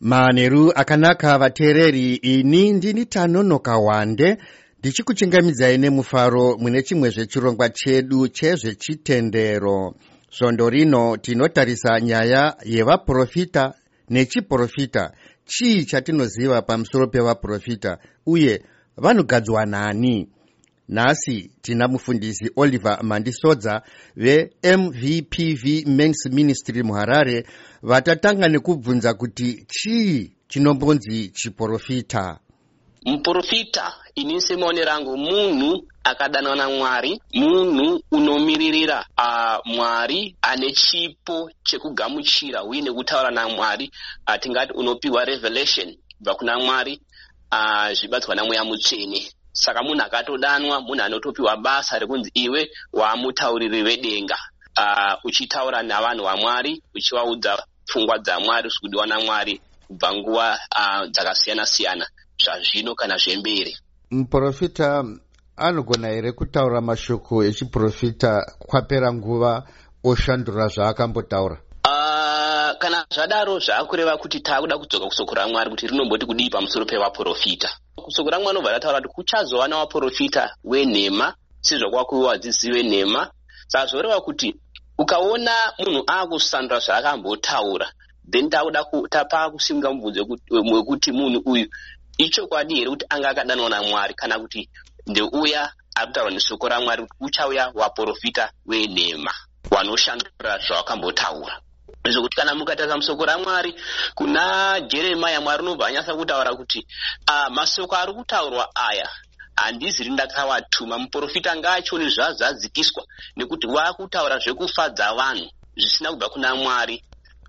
manheru akanaka vateereri ini ndini tanonoka wande ndichikuchingamidzai nemufaro mune chimwe zvechirongwa chedu chezvechitendero. Svondo rino tinotarisa nyaya yevaprofita nechiprofita chii chatinoziva pamusoro pevaprofita uye vanogadzwa nani nhasi tina mufundisi oliver mandisodza vemvpv mans ministry muharare vatatanga nekubvunza kuti chii chinombonzi chiprofita muprofita ini semaone rangu munhu akadanwa namwari munhu unomiririra uh, mwari ane chipo chekugamuchira uye nekutaura namwari uh, tingati unopiwa revelation kubva kuna mwari uh, zvibatswa namweya mutsvene saka munhu akatodanwa munhu anotopiwa basa rekunzi iwe waamutauriri vedenga uh, uchitaura navanhu vamwari uchivaudza pfungwa dzamwari zvikudiwa namwari kubva nguva uh, dzakasiyana-siyana. Zvazvino kana zvemberi. Muprofita anogona here kutaura mashoko echiprofita kwapera nguva oshandura zvaakambotaura? Uh, kana zvadaro zvaakureva kuti taakuda kudzoka kusoko ramwari kuti rinomboti kudii pamusoro pevaprofita kusoko ramwari nobva rataura kuti kuchazova nawaprofita wenhema sezvakwakuva vadzidzi venhema saka zvoreva kuti ukaona munhu aakusandura zvaakambotaura then taakuda tapaa kusimuka mubvunzo wekuti munhu uyu ichokwadi here kuti anga akadanwa namwari kana kuti ndeuya ari kutaurwa neshoko ramwari kuti uchauya waprofita wenhema wanoshandura zvawakambotaura zvokuti kana mukatarisa musoko ramwari kuna jeremaya mwari unobva anyatsa kutaura kuti uh, masoko ari kutaurwa aya handiziri ndakavatuma muprofita ngaachioni zvazadzikiswa nekuti waakutaura zvekufadza vanhu zvisina kubva kuna mwari.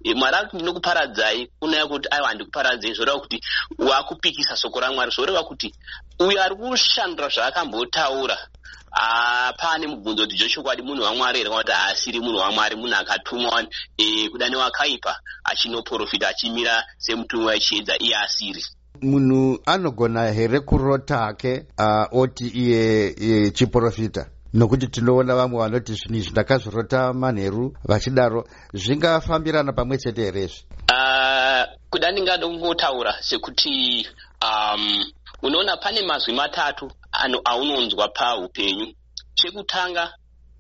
E, mwari ari kuti ndinokuparadzai kunaya kuti aiwa handikuparadzei zvoreva kuti waakupikisa soko ramwari zvoreva kuti uyo ari kushandura zvaakambotaura hapane mubvunzo kuti zvechokwadi munhu wamwari here kana kuti haasiri munhu wamwari munhu akatumwa e, kuda newakaipa achinoprofita achimira semutumwa wechiedza iye asiri munhu anogona here kurota hake uh, oti iye, iye chiprofita? Nokuti tinoona vamwe vanoti zvinhu izvi ndakazvirota manheru vachidaro zvingafambirana pamwe chete here izvi? Uh, kuda ndingada kungotaura sekuti um, unoona pane mazwi matatu aunonzwa paupenyu. Chekutanga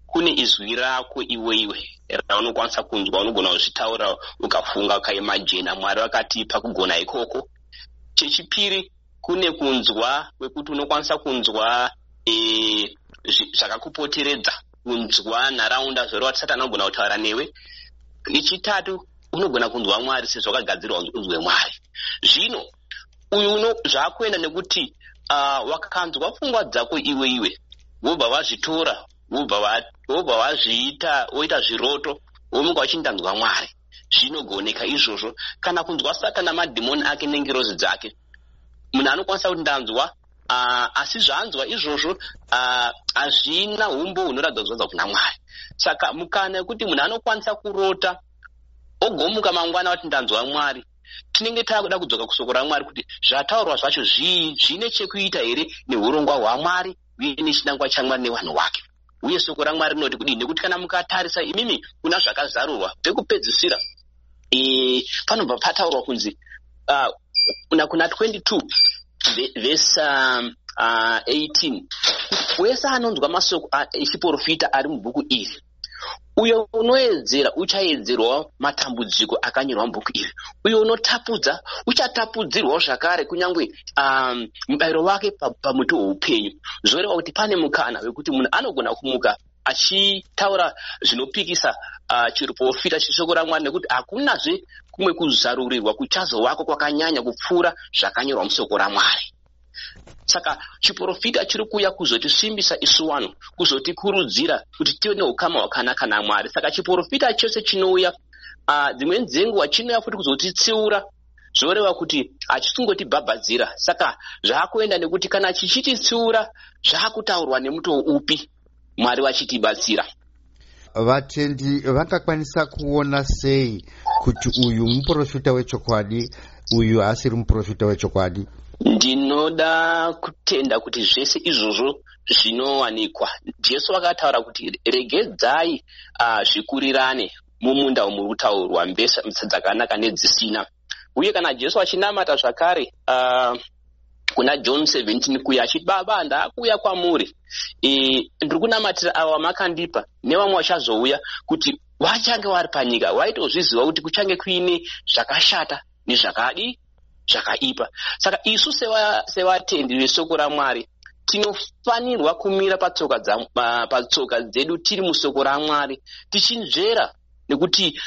kune izwi rako iweiwe raunokwanisa kunzwa unogona kuzvitaura ukafunga ukaimajena mwari vakatipa kugona ikoko. Chechipiri kune kunzwa kwekuti unokwanisa kunzwa e, zvakakupoteredza kunzwa nharaunda zvoreva kuti satani anogona kutaura newe. Nechitatu unogona kunzwa mwari sezvakagadzirwa unzwe mwari. Zvino uyu zvaakuenda nekuti uh, wakanzwa pfungwa dzako iwe iwe wobva vazvitora wobva vazviita woita zviroto womuka wachindanzwa mwari. Zvinogoneka izvozvo. Kana kunzwa satani namadhimoni ake nengerozi dzake munhu anokwanisa kuti ndanzwa uh, asi zvanzwa izvozvo hazvina uh, umbo hunoratidza kuzvanza kuna mwari. Saka mukana yekuti munhu anokwanisa kurota ogomuka mangwana wati ndanzwa mwari tinenge taakuda kudzoka kusoko ramwari kuti zvataurwa zvacho zvii zvine chekuita here neurongwa hwamwari uye nechinangwa chamwari nevanhu vake. Uye soko ramwari rinoti kudii nekuti kana mukatarisa imimi kuna zvakazarurwa pekupedzisira e, panobva pataurwa kunzi uh, kuna, kuna 22 vhesi um, uh, 18 wese anonzwa masoko echiprofita ari mubhuku iri uyo unoedzera uchaedzerwawo matambudziko akanyorwa mubhuku iri. Uyo unotapudza uchatapudzirwawo zvakare kunyange um, mubayiro wake pamuti weupenyu. Zvoreva kuti pane mukana wekuti munhu anogona kumuka achitaura zvinopikisa uh, chiprofita cheshoko ramwari nekuti hakunazve kumwe kuzarurirwa kuchazovako kwakanyanya kupfuura zvakanyorwa musoko ramwari saka chiprofita chiri kuuya kuzotisimbisa isu vanhu kuzotikurudzira kuti tive neukama hwakanaka namwari. Saka chiprofita chose chinouya uh, dzimweni dzenguva chinouya futi kuzotitsiura zvoreva kuti hachisingotibhabhadzira. Saka zvaakuenda nekuti kana chichititsiura zvaakutaurwa nemutoo upi mwari vachitibatsira. Vatendi vangakwanisa kuona sei kuti uyu muprofita wechokwadi uyu haasiri muprofita wechokwadi ndinoda kutenda kuti zvese izvozvo zvinowanikwa. Jesu vakataura kuti regedzai uh, zvikurirane mumunda muri kutaurwa mbesa dzakanaka nedzisina. Uye kana jesu achinamata zvakare uh, kuna john 17 kuya achiti baba ndaakuuya kwamuri. E, ndiri kunamatira ava makandipa nevamwe vachazouya kuti vachange vari panyika? Vaitozviziva kuti kuchange kuine zvakashata nezvakadi zvakaipa. Saka isu sevatendi seva vesoko ramwari tinofanirwa kumira patsoka, dza, patsoka dzedu tiri musoko ramwari tichinzvera nekuti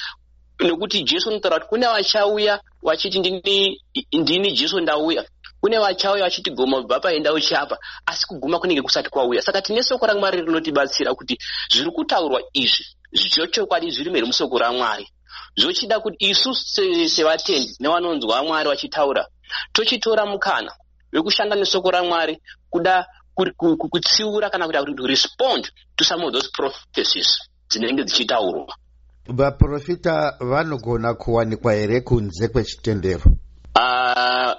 nekuti jesu unotaura kuti kune vachauya vachiti ndini, ndini jesu ndauya. Kune vachauya vachiti goma bva paenda uchapa. Asi kuguma kunenge kusati kwauya. Saka tine soko ramwari rinotibatsira kuti zviri kutaurwa izvi zvechokwadi zviri mheri musoko ramwari zvochida kuti isu sevatendi nevanonzwa mwari vachitaura tochitora mukana wekushanda nesoko ramwari kuda kutsiura kana kuda kuti respond to some of those prophecies dzinenge dzichitaurwa. Vaprofita vanogona kuwanikwa here kunze kwechitendero?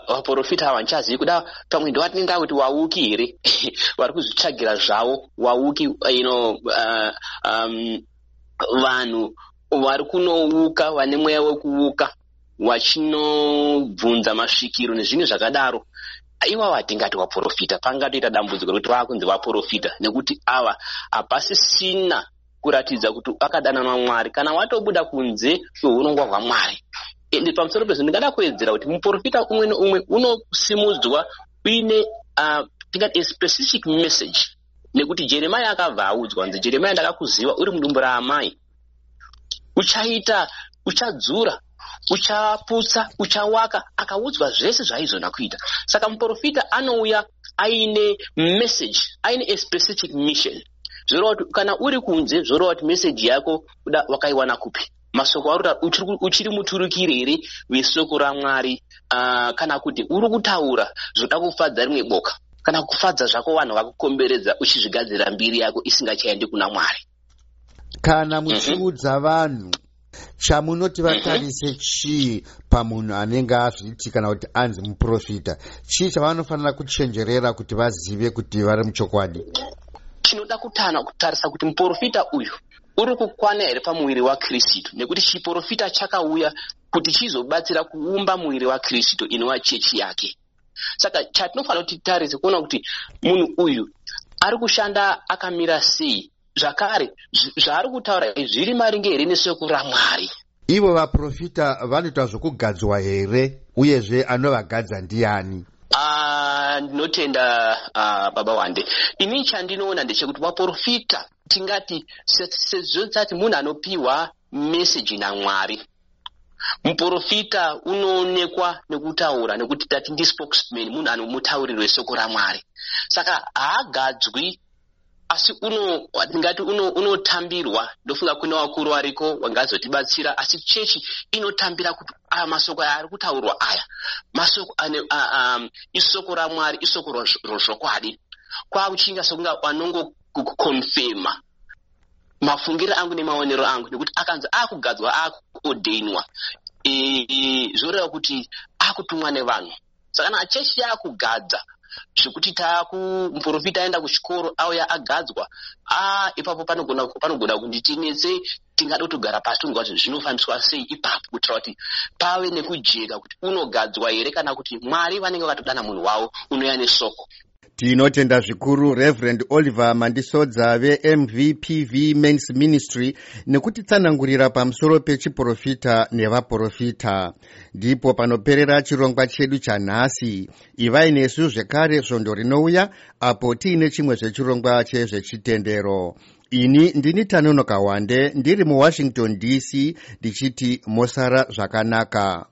Vaprofita ava ndichazivi kuda pamwe ndovatinenda kuti wauki here? Vari kuzvitsvagira zvavo wauki you know, uh, um, vanhu vari kunouka vane mweya wekuuka vachinobvunza masvikiro nezvimwe zvakadaro. Iwavo hatingati vaprofita pangatoita dambudziko rekuti vaakunzi vaprofita nekuti ava hapasisina kuratidza kuti akadana namwari kana watobuda kunze kweunongwa hwamwari ende pamusoro pezvo ndingada kuwedzera kuti muprofita umwe neumwe unosimudzwa uine uh, tingati a specific message nekuti jeremaya akabva audzwa nzi jeremaya ndakakuziva uri mudumbu raamai uchaita uchadzura uchaputsa uchawaka akaudzwa zvese zvaaizona kuita. Saka muprofita anouya aine message aine a specific mission. Zvoreva kuti kana uri kunze zvoreva kuti meseji yako kuda wakaiwana kupi? Masoko arota uchiri muturukiri here wesoko ramwari? Uh, kana kuti uri kutaura zvoda kufadza rimwe boka. Kana kufadza zvako vanhu vakukomberedza uchizvigadzira mbiri yako isingachaendi kuna mwari kana muchiudza vanhu chamunoti vatarise chii pamunhu anenge azviti kana kuti anzi muprofita? Chii chavanofanira kuchenjerera kuti vazive kuti vari muchokwadi? Tinoda kutana kutarisa kuti muprofita uyu uri kukwana here pamuviri wakristu? Nekuti chiprofita chakauya kuti chizobatsira kuumba muviri wakristu inova chechi yake. Saka chatinofanira kuti titarise kuona kuti munhu uyu ari kushanda akamira sei zvakare zvaari kutaura zviri maringe here nesoko ramwari? Ivo vaprofita vanoita zvokugadzwa here uyezve anovagadza ndiani? Ndinotenda uh, uh, baba wande. Ini chandinoona ndechekuti vaprofita tingati sezvotati munhu anopiwa meseji namwari muprofita unoonekwa nekutaura nekuti tati ndispokesman munhu anomutauriri wesoko ramwari. Saka haagadzwi asi uno ndingati unotambirwa uno ndofunga kune vakuru variko vangazotibatsira asi chechi inotambira kuti aya masoko aya ari kutaurwa aya. Masoko ane um, isoko ramwari isoko rozvokwadi kwakuchinga sokunga anongokonfema mafungiro angu nemaonero angu nekuti akanzi akugadzwa akuodhainwa e, zvoreva kuti akutumwa nevanhu. Saka na chechi yakugadza zvekuti taakumuprofita aenda kuchikoro auya agadzwa. A ipapo panogona panogona kunditinetse tingada kutogara pasi tonzwa kuti zvinofambiswa sei ipapo kuitira kuti pave nekujeka kuti unogadzwa here kana kuti mwari vanenge vakatodana munhu wavo unoya nesoko tinotenda zvikuru reverend oliver mandisodza vemvpv mans ministry nekutitsanangurira pamusoro pechiprofita nevaprofita. Ndipo panoperera chirongwa chedu chanhasi. Ivai nesu zvekare svondo rinouya apo tiine chimwe zvechirongwa chezvechitendero. Ini ndini tanonoka wande ndiri muwashington dc ndichiti mosara zvakanaka